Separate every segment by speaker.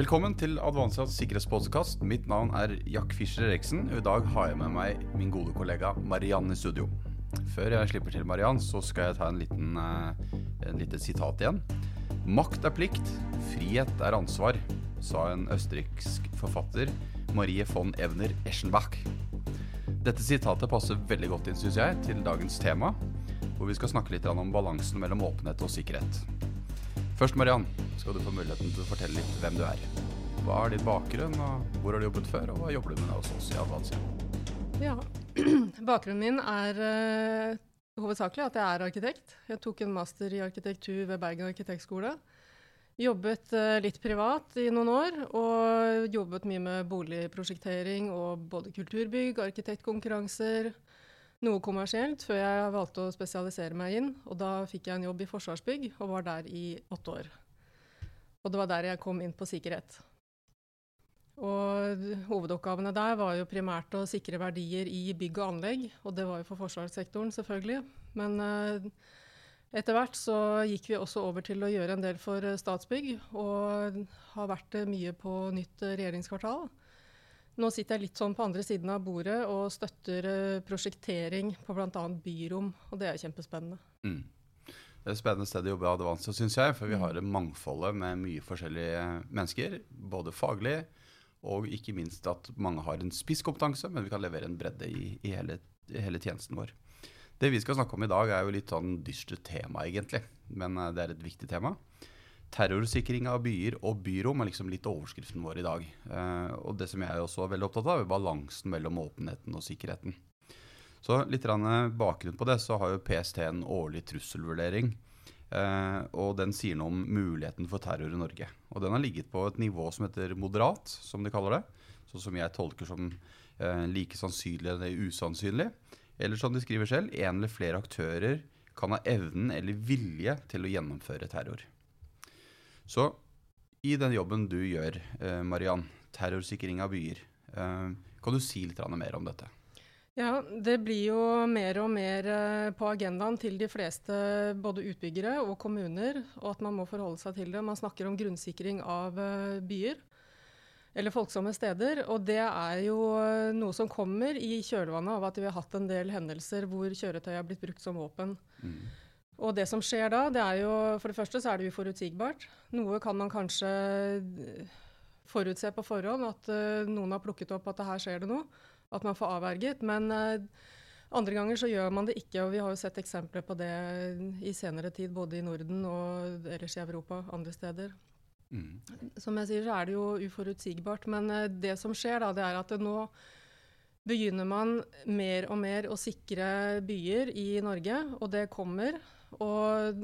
Speaker 1: Velkommen til Advansas sikkerhetspodkast. Mitt navn er Jack Fischer Eriksen. I dag har jeg med meg min gode kollega Mariann i studio. Før jeg slipper til Mariann, så skal jeg ta en liten, uh, en liten sitat igjen. Makt er plikt, frihet er ansvar, sa en østerriksk forfatter, Marie von Evner Eschenbach. Dette sitatet passer veldig godt inn, syns jeg, til dagens tema, hvor vi skal snakke litt om balansen mellom åpenhet og sikkerhet. Først, Mariann, skal du få muligheten til å fortelle litt hvem du er. Hva er din bakgrunn, og hvor har du jobbet før, og hva jobber du med hos oss i Advansia?
Speaker 2: Ja, bakgrunnen min er uh, hovedsakelig at jeg er arkitekt. Jeg tok en master i arkitektur ved Bergen arkitektskole. Jobbet uh, litt privat i noen år, og jobbet mye med boligprosjektering og både kulturbygg, arkitektkonkurranser, noe kommersielt, før jeg valgte å spesialisere meg inn. Og da fikk jeg en jobb i Forsvarsbygg, og var der i åtte år. Og det var der jeg kom inn på sikkerhet. Og hovedoppgavene der var jo primært å sikre verdier i bygg og anlegg, og det var jo for forsvarssektoren, selvfølgelig. Men eh, etter hvert så gikk vi også over til å gjøre en del for Statsbygg, og har vært mye på nytt regjeringskvartal. Nå sitter jeg litt sånn på andre siden av bordet og støtter uh, prosjektering på bl.a. byrom, og det er kjempespennende. Mm.
Speaker 1: Det er et spennende sted å jobbe i Advanza, syns jeg, for vi mm. har et mangfoldet med mye forskjellige mennesker. Både faglig og ikke minst at mange har en spisskompetanse, men vi kan levere en bredde i, i, hele, i hele tjenesten vår. Det vi skal snakke om i dag, er jo litt sånn dystert tema, egentlig. Men uh, det er et viktig tema. Terrorsikring av byer og byrom er liksom litt overskriften vår i dag. Eh, og det som jeg også er veldig opptatt av, er balansen mellom åpenheten og sikkerheten. Så litt bakgrunn på det, så har jo PST en årlig trusselvurdering. Eh, og den sier noe om muligheten for terror i Norge. Og den har ligget på et nivå som heter moderat, som de kaller det. Sånn som jeg tolker som eh, like sannsynlig eller usannsynlig. Eller som de skriver selv, en eller flere aktører kan ha evnen eller vilje til å gjennomføre terror. Så i den jobben du gjør, eh, Mariann, terrorsikring av byer, eh, kan du si litt mer om dette?
Speaker 2: Ja, Det blir jo mer og mer eh, på agendaen til de fleste både utbyggere og kommuner, og at man må forholde seg til det. Man snakker om grunnsikring av byer eller folksomme steder. Og det er jo noe som kommer i kjølvannet av at vi har hatt en del hendelser hvor kjøretøy har blitt brukt som våpen. Mm. Og det som skjer da, det er jo For det første så er det uforutsigbart. Noe kan man kanskje eh, forutse på forhånd, at uh, noen har plukket opp at det her skjer det noe. At man får avverget. Men uh, andre ganger så gjør man det ikke, og vi har jo sett eksempler på det i senere tid, både i Norden og ellers i Europa, andre steder. Mm. Som jeg sier, så er det jo uforutsigbart. Men uh, det som skjer, da, det er at det nå begynner man mer og mer å sikre byer i Norge, og det kommer. Og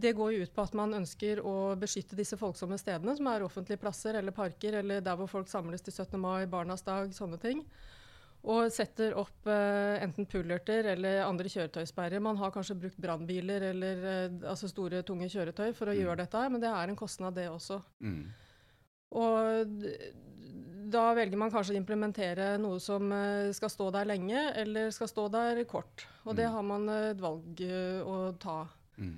Speaker 2: det går jo ut på at man ønsker å beskytte disse folksomme stedene, som er offentlige plasser eller parker, eller der hvor folk samles til 17. mai, barnas dag, sånne ting. Og setter opp eh, enten pullerter eller andre kjøretøysperrer. Man har kanskje brukt brannbiler eller eh, altså store, tunge kjøretøy for å mm. gjøre dette, men det er en kostnad, det også. Mm. Og da velger man kanskje å implementere noe som eh, skal stå der lenge, eller skal stå der kort. Og det mm. har man et valg eh, å ta. Mm.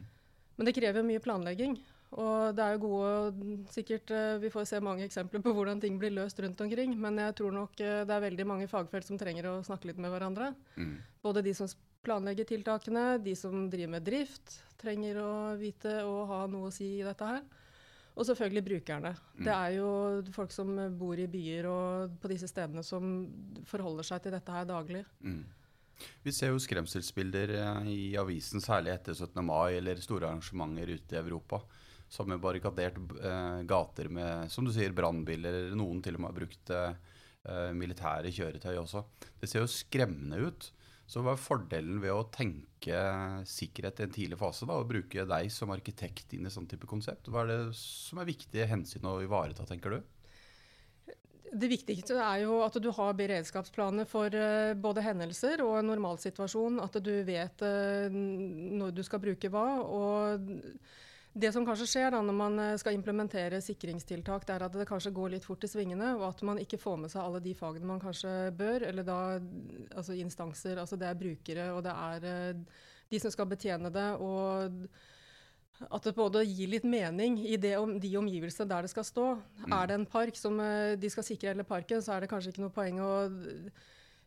Speaker 2: Men det krever mye planlegging. Og det er jo gode sikkert, eh, Vi får se mange eksempler på hvordan ting blir løst rundt omkring. Men jeg tror nok det er veldig mange fagfelt som trenger å snakke litt med hverandre. Mm. Både de som planlegger tiltakene, de som driver med drift, trenger å vite og ha noe å si i dette her. Og selvfølgelig brukerne. Mm. Det er jo folk som bor i byer og på disse stedene som forholder seg til dette her daglig. Mm.
Speaker 1: Vi ser jo skremselsbilder eh, i avisen, særlig etter 17. mai eller store arrangementer ute i Europa. Som med barrikadert eh, gater med som du sier, brannbiler. Noen til og med har brukt eh, militære kjøretøy også. Det ser jo skremmende ut. Så hva er fordelen ved å tenke sikkerhet i en tidlig fase, da, og bruke deg som arkitekt inn i sånn type konsept? Hva er det som er viktige hensyn å ivareta, tenker du?
Speaker 2: Det viktigste er jo at du har beredskapsplaner for uh, både hendelser og en normalsituasjon. At du vet uh, når du skal bruke hva. og det som kanskje skjer da når man eh, skal implementere sikringstiltak, det er at det kanskje går litt fort i svingene, og at man ikke får med seg alle de fagene man kanskje bør. Eller da altså instanser. Altså det er brukere, og det er uh, de som skal betjene det. og at det både gir litt mening i det, om, de omgivelsene der det skal stå.
Speaker 1: Mm.
Speaker 2: Er det en park som eh, de skal sikre hele parken, så er det kanskje ikke noe poeng å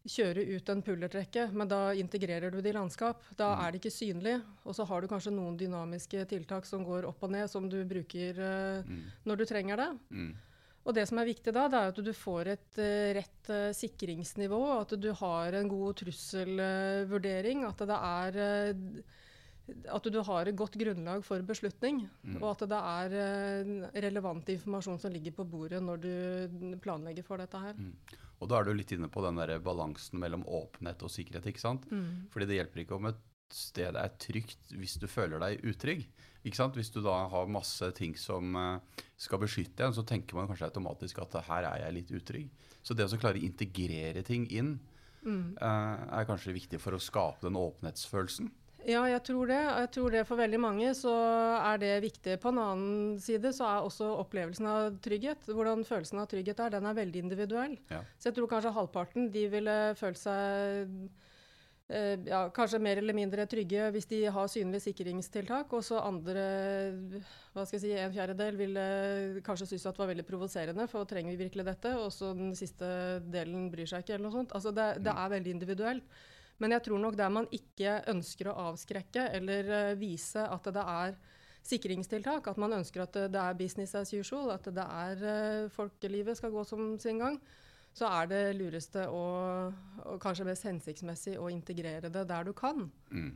Speaker 2: kjøre ut en pullertrekke, men da integrerer du det i landskap. Da
Speaker 1: Mm.
Speaker 2: er det ikke synlig. Og så har du kanskje noen dynamiske tiltak som går opp og ned, som du bruker uh,
Speaker 1: Mm.
Speaker 2: når du trenger det.
Speaker 1: Mm.
Speaker 2: Og det som er viktig da, det er at du får et uh, rett uh, sikringsnivå, at du har en god trusselvurdering, at det er at du har et godt grunnlag for beslutning,
Speaker 1: Mm.
Speaker 2: og at det er relevant informasjon som ligger på bordet når du planlegger for dette her.
Speaker 1: Og da er du litt inne på den der balansen mellom åpenhet og sikkerhet. ikke sant?
Speaker 2: Mm.
Speaker 1: Fordi det hjelper ikke om et sted er trygt hvis du føler deg utrygg. Ikke sant? Hvis du da har masse ting som eh, skal beskytte en, så tenker man kanskje automatisk at her er jeg litt utrygg. Så det å klare å integrere ting inn
Speaker 2: Mm.
Speaker 1: eh, er kanskje viktig for å skape den åpenhetsfølelsen.
Speaker 2: Ja, jeg tror det. Jeg tror det For veldig mange så er det viktig. På en annen side så er også opplevelsen av trygghet, hvordan følelsen av trygghet er, den er veldig individuell.
Speaker 1: Ja.
Speaker 2: Så jeg tror kanskje halvparten de ville følt seg eh, ja, kanskje mer eller mindre trygge hvis de har synlige sikringstiltak. Og så andre, hva skal jeg si, en fjerdedel ville kanskje synes at det var veldig provoserende, for trenger vi virkelig dette? Og så den siste delen bryr seg ikke, eller noe sånt. Altså det, det er veldig individuelt. Men jeg tror nok der man ikke ønsker å avskrekke eller eh, vise at det er sikringstiltak, at man ønsker at det, det er business as usual, at det er eh, folkelivet skal gå som sin gang, så er det lureste og, og kanskje mest hensiktsmessig å integrere det der du kan.
Speaker 1: Mm.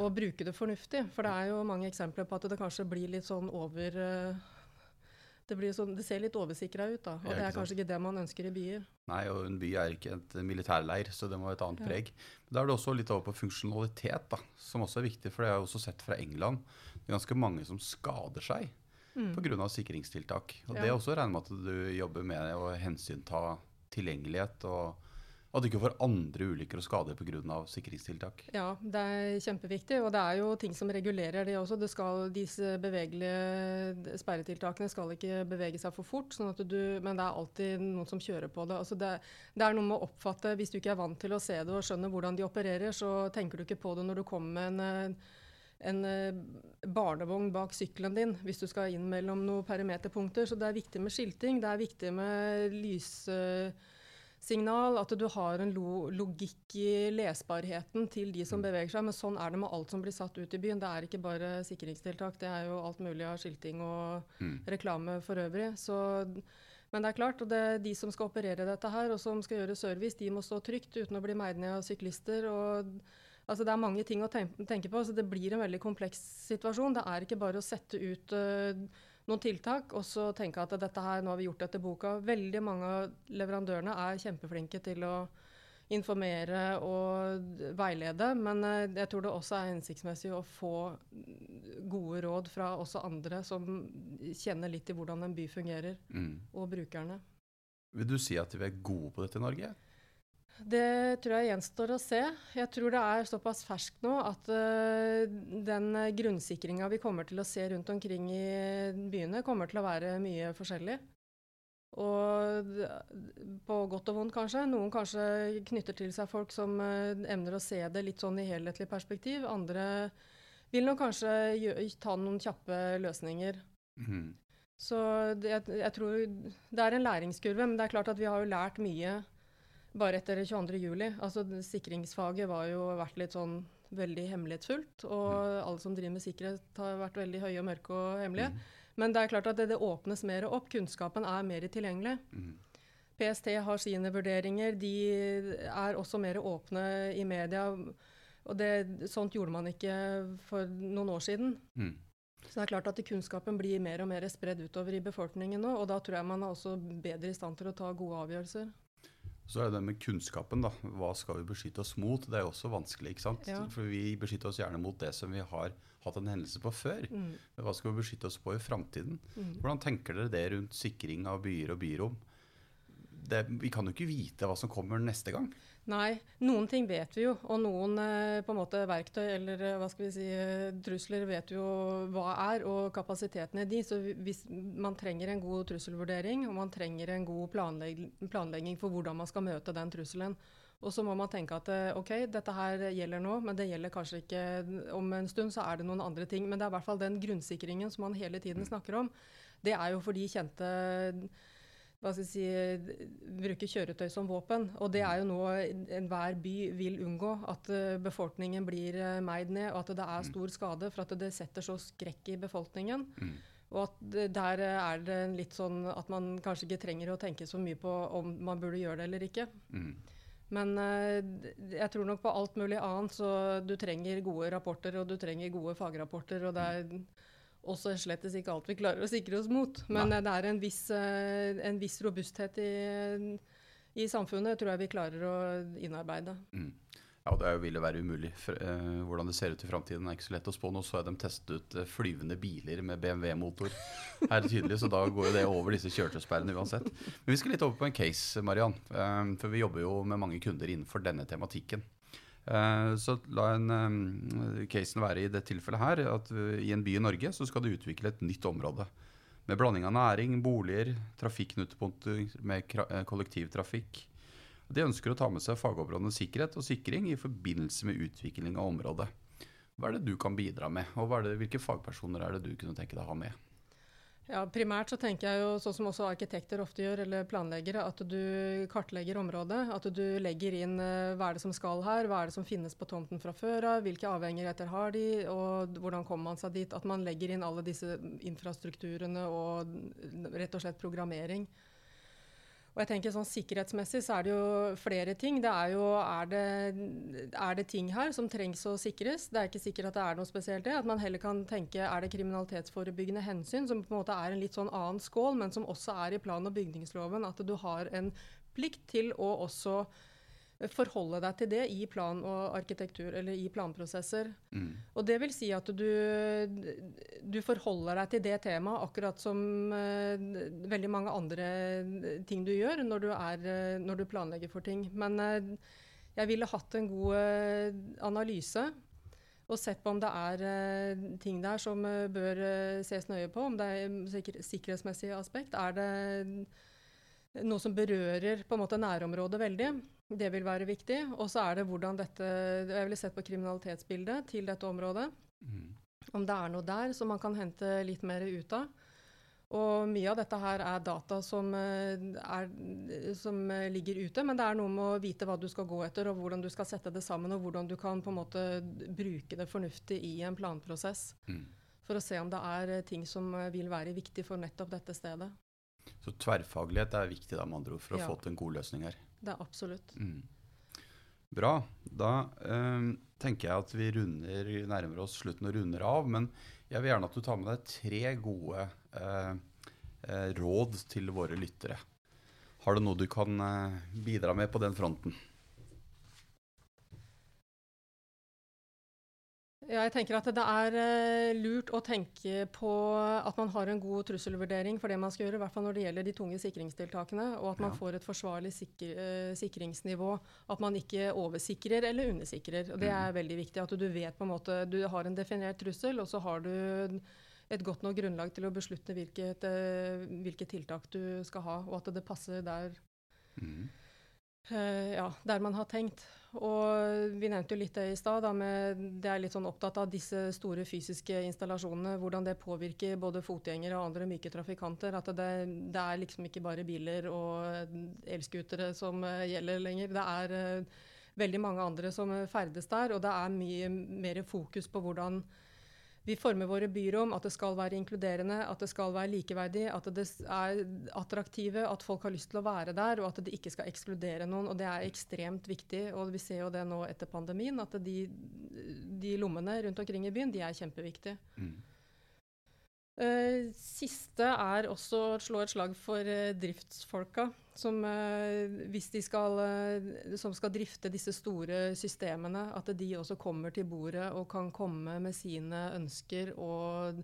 Speaker 2: Og bruke det fornuftig. For det er jo mange eksempler på at det kanskje blir litt sånn over eh, det, blir sånn, det ser litt oversikra ut, da. Og
Speaker 1: Ja,
Speaker 2: det er
Speaker 1: sant.
Speaker 2: kanskje ikke det man ønsker i byer.
Speaker 1: Nei, og en by er ikke et militærleir, så det må ha et annet
Speaker 2: Ja.
Speaker 1: preg. Men da er det også litt over på funksjonalitet, da, som også er viktig. For det har jeg også sett fra England. Det er ganske mange som skader seg
Speaker 2: Mm.
Speaker 1: pga. sikringstiltak. Og
Speaker 2: Ja.
Speaker 1: det også regner med at du jobber med å hensynta tilgjengelighet, og at du ikke får andre ulykker og skader pga. sikringstiltak.
Speaker 2: Ja, det er kjempeviktig. Og det er jo ting som regulerer det også. Det skal, disse bevegelige sperretiltakene skal ikke bevege seg for fort, sånn du, men det er alltid noen som kjører på det. Altså det. Det er noe med å oppfatte Hvis du ikke er vant til å se det og skjønne hvordan de opererer, så tenker du ikke på det når du kommer med en, en eh, barnevogn bak sykkelen din hvis du skal inn mellom noen perimeterpunkter. Så det er viktig med skilting. Det er viktig med lys... signal, at du har en lo logikk i lesbarheten til de som beveger seg. Men sånn er det med alt som blir satt ut i byen. Det er ikke bare sikringstiltak, det er jo alt mulig av skilting og
Speaker 1: Mm.
Speaker 2: reklame for øvrig. Så, men det er klart, og det er de som skal operere dette her, og som skal gjøre service, de må stå trygt uten å bli meid ned av syklister. og Altså, det er mange ting å tenke på, så det blir en veldig kompleks situasjon. Det er ikke bare å sette ut eh, noen tiltak og så tenke at dette her, nå har vi gjort etter boka. Veldig mange av leverandørene er kjempeflinke til å informere og veilede, men eh, jeg tror det også er hensiktsmessig å få gode råd fra også andre som kjenner litt i hvordan en by fungerer,
Speaker 1: Mm.
Speaker 2: og brukerne.
Speaker 1: Vil du si at vi er gode på dette i Norge?
Speaker 2: Det tror jeg gjenstår å se. Jeg tror det er såpass ferskt nå at uh, den grunnsikringa vi kommer til å se rundt omkring i byene, kommer til å være mye forskjellig. Og på godt og vondt, kanskje. Noen kanskje knytter til seg folk som uh, evner å se det litt sånn i helhetlig perspektiv. Andre vil nok kanskje ta noen kjappe løsninger.
Speaker 1: Mm.
Speaker 2: Så det, jeg, jeg tror det er en læringskurve, men det er klart at vi har jo lært mye bare etter 22. juli. Altså, sikringsfaget var jo vært litt sånn veldig hemmelighetsfullt, og alle som driver med sikkerhet har vært veldig høye og mørke og hemmelige.
Speaker 1: Mm.
Speaker 2: Men det er klart at det, det åpnes mer opp. Kunnskapen er mer tilgjengelig.
Speaker 1: Mm.
Speaker 2: PST har sine vurderinger. De er også mer åpne i media. Og det, sånt gjorde man ikke for noen år siden.
Speaker 1: Mhm.
Speaker 2: Så det er klart at kunnskapen blir mer og mer spredd utover i befolkningen nå, og da tror jeg man er også bedre i stand til å ta gode avgjørelser.
Speaker 1: Så er det det med kunnskapen, da. Hva skal vi beskytte oss mot? Det er jo også vanskelig, ikke sant?
Speaker 2: Ja.
Speaker 1: For vi beskytter oss gjerne mot det som vi har hatt en hendelse på før.
Speaker 2: Mm.
Speaker 1: Hva skal vi beskytte oss på i framtiden?
Speaker 2: Mm.
Speaker 1: Hvordan tenker dere det rundt sikring av byer og byrom? Det, vi kan jo ikke vite hva som kommer neste gang.
Speaker 2: Nei, noen ting vet vi jo, og noen eh, på en måte verktøy eller eh, hva skal vi si, eh, trusler vet vi jo hva er, og kapasiteten i de. Så hvis man trenger en god trusselvurdering, og man trenger en god planlegg planlegging for hvordan man skal møte den trusselen, Og så må man tenke at ok, dette her gjelder nå, men det gjelder kanskje ikke om en stund. Så er det noen andre ting. Men det er i hvert fall den grunnsikringen som man hele tiden snakker om. Det er jo for de kjente hva skal jeg si, bruke kjøretøy som våpen. Og det er jo noe enhver by vil unngå. At eh, befolkningen blir eh, meid ned, og at det er stor skade. For at det setter så skrekk i befolkningen. Mm. Og at der er det litt sånn at man kanskje ikke trenger å tenke så mye på om man burde gjøre det eller ikke. Mm. Men jeg tror nok på alt mulig annet, så du trenger gode rapporter, og du trenger gode fagrapporter. Og det er også slett ikke alt vi klarer å sikre oss mot. Men Nei. det er en viss, uh, en viss robusthet i, i, samfunnet, tror jeg vi klarer å innarbeide. Mm.
Speaker 1: Ja, det ville være umulig. Hvordan det ser ut i framtiden er ikke så lett å spå. Nå så jeg dem teste ut flyvende biler med BMW-motor her tydelig, så da går jo det over disse kjøretøysperrene uansett. Men vi skal litt over på en case, Mariann. For vi jobber jo med mange kunder innenfor denne tematikken. Så la en um, casen være i det tilfellet her at i en by i Norge så skal det utvikle et nytt område. Med blanding av næring, boliger, trafikknutepunkter med kollektivtrafikk de ønsker å ta med seg fagområdene sikkerhet og sikring i forbindelse med utvikling av området. Hva er det du kan bidra med, og det, hvilke fagpersoner er det du kunne tenke deg å ha med?
Speaker 2: Ja, Primært så tenker jeg jo, sånn som også arkitekter ofte gjør, eller planleggere, at du kartlegger området. At du legger inn uh, hva er det som skal her, hva er det som finnes på tomten fra før av, hvilke avhengigheter har de, og hvordan kommer man seg dit. At man legger inn alle disse infrastrukturene og rett og slett programmering. Og jeg tenker sånn Sikkerhetsmessig så er det jo flere ting. Det er jo er det, er det, ting her som trengs å sikres? Det er ikke sikkert at det er noe spesielt det. At man heller kan tenke er det kriminalitetsforebyggende hensyn, som på en måte er en litt sånn annen skål, men som også er i plan- og bygningsloven. At du har en plikt til å også forholde deg til det i plan og arkitektur, eller i planprosesser. Mm. Og det vil si at du, du, forholder deg til det temaet akkurat som uh, veldig mange andre ting du gjør når du, er, uh, når du planlegger for ting. Men uh, jeg ville hatt en god analyse og sett på om det er ting der som bør ses nøye på. Om det er sikker sikkerhetsmessig aspekt. Er det noe som berører på en måte nærområdet veldig? Det vil være viktig. Og så er det hvordan dette Jeg ville sett på kriminalitetsbildet til dette området. Mm. Om det er noe der som man kan hente litt mer ut av. Og mye av dette her er data som, eh, er, som, ligger ute, men det er noe med å vite hva du skal gå etter, og hvordan du skal sette det sammen, og hvordan du kan på en måte bruke det fornuftig i en planprosess. Mm. For å se om det er ting som vil være viktig for nettopp dette stedet.
Speaker 1: Så tverrfaglighet er viktig da, med andre ord, for ja. å få til en god løsning her?
Speaker 2: Det er absolutt. Mm.
Speaker 1: Bra. Da um, tenker jeg at vi runder, nærmer oss slutten og runder av. Men jeg vil gjerne at du tar med deg tre gode uh, uh, råd til våre lyttere. Har du noe du kan uh, bidra med på den fronten?
Speaker 2: Ja, jeg tenker at Det er uh, lurt å tenke på at man har en god trusselvurdering for det man skal gjøre, i hvert fall når det gjelder de tunge sikringstiltakene, og at man ja. får et forsvarlig sikre, uh, sikringsnivå. At man ikke oversikrer eller undersikrer. og Det er mm. veldig viktig. At du vet på en måte, du har en definert trussel, og så har du et godt nok grunnlag til å beslutte hvilket, uh, hvilke tiltak du skal ha, og at det passer der. Mm. Ja, der man har tenkt. Og vi nevnte jo litt det i stad. Det er litt sånn opptatt av disse store fysiske installasjonene. Hvordan det påvirker både fotgjengere og andre myke trafikanter. At det, det er liksom ikke bare biler og elskutere som uh, gjelder lenger. Det er uh, veldig mange andre som ferdes der. Og det er mye mer fokus på hvordan vi former våre byrom, at det skal være inkluderende, at det skal være likeverdig, at det er attraktive, at folk har lyst til å være der, og at det ikke skal ekskludere noen. og Det er ekstremt viktig. og Vi ser jo det nå etter pandemien, at de, de lommene rundt omkring i byen de er kjempeviktige. Mm. Uh, siste er også å slå et slag for uh, driftsfolka. Som, hvis de skal, som skal drifte disse store systemene, at de også kommer til bordet og kan komme med sine ønsker og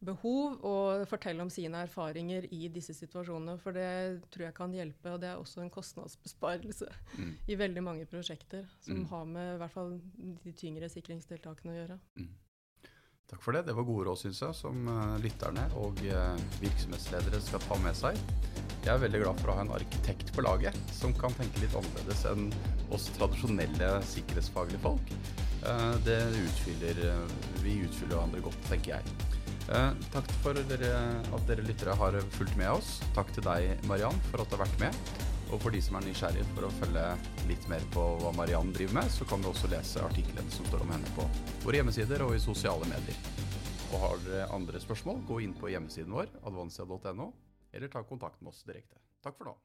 Speaker 2: behov og fortelle om sine erfaringer i disse situasjonene. For det tror jeg kan hjelpe, og det er også en kostnadsbesparelse mm. i veldig mange prosjekter som mm. har med i hvert fall de tyngre sikringstiltakene å gjøre. Mm.
Speaker 1: Takk for det. Det var gode råd, syns jeg, som uh, lytterne og virksomhetsledere skal ta med seg. Jeg er veldig glad for å ha en arkitekt på laget som kan tenke litt annerledes enn oss tradisjonelle sikkerhetsfaglige folk. Eh, det utfyller, vi utfyller hverandre godt, tenker jeg. Eh, takk for dere, at dere lyttere har fulgt med oss. Takk til deg, Mariann, for at du har vært med. Og for de som er nysgjerrige for å følge litt mer på hva Mariann driver med, så kan du også lese artikkelen som står om henne på våre hjemmesider og i sosiale medier. Og har dere andre spørsmål, gå inn på hjemmesiden vår, advancia.no, eller ta kontakt med oss direkte. Takk for nå.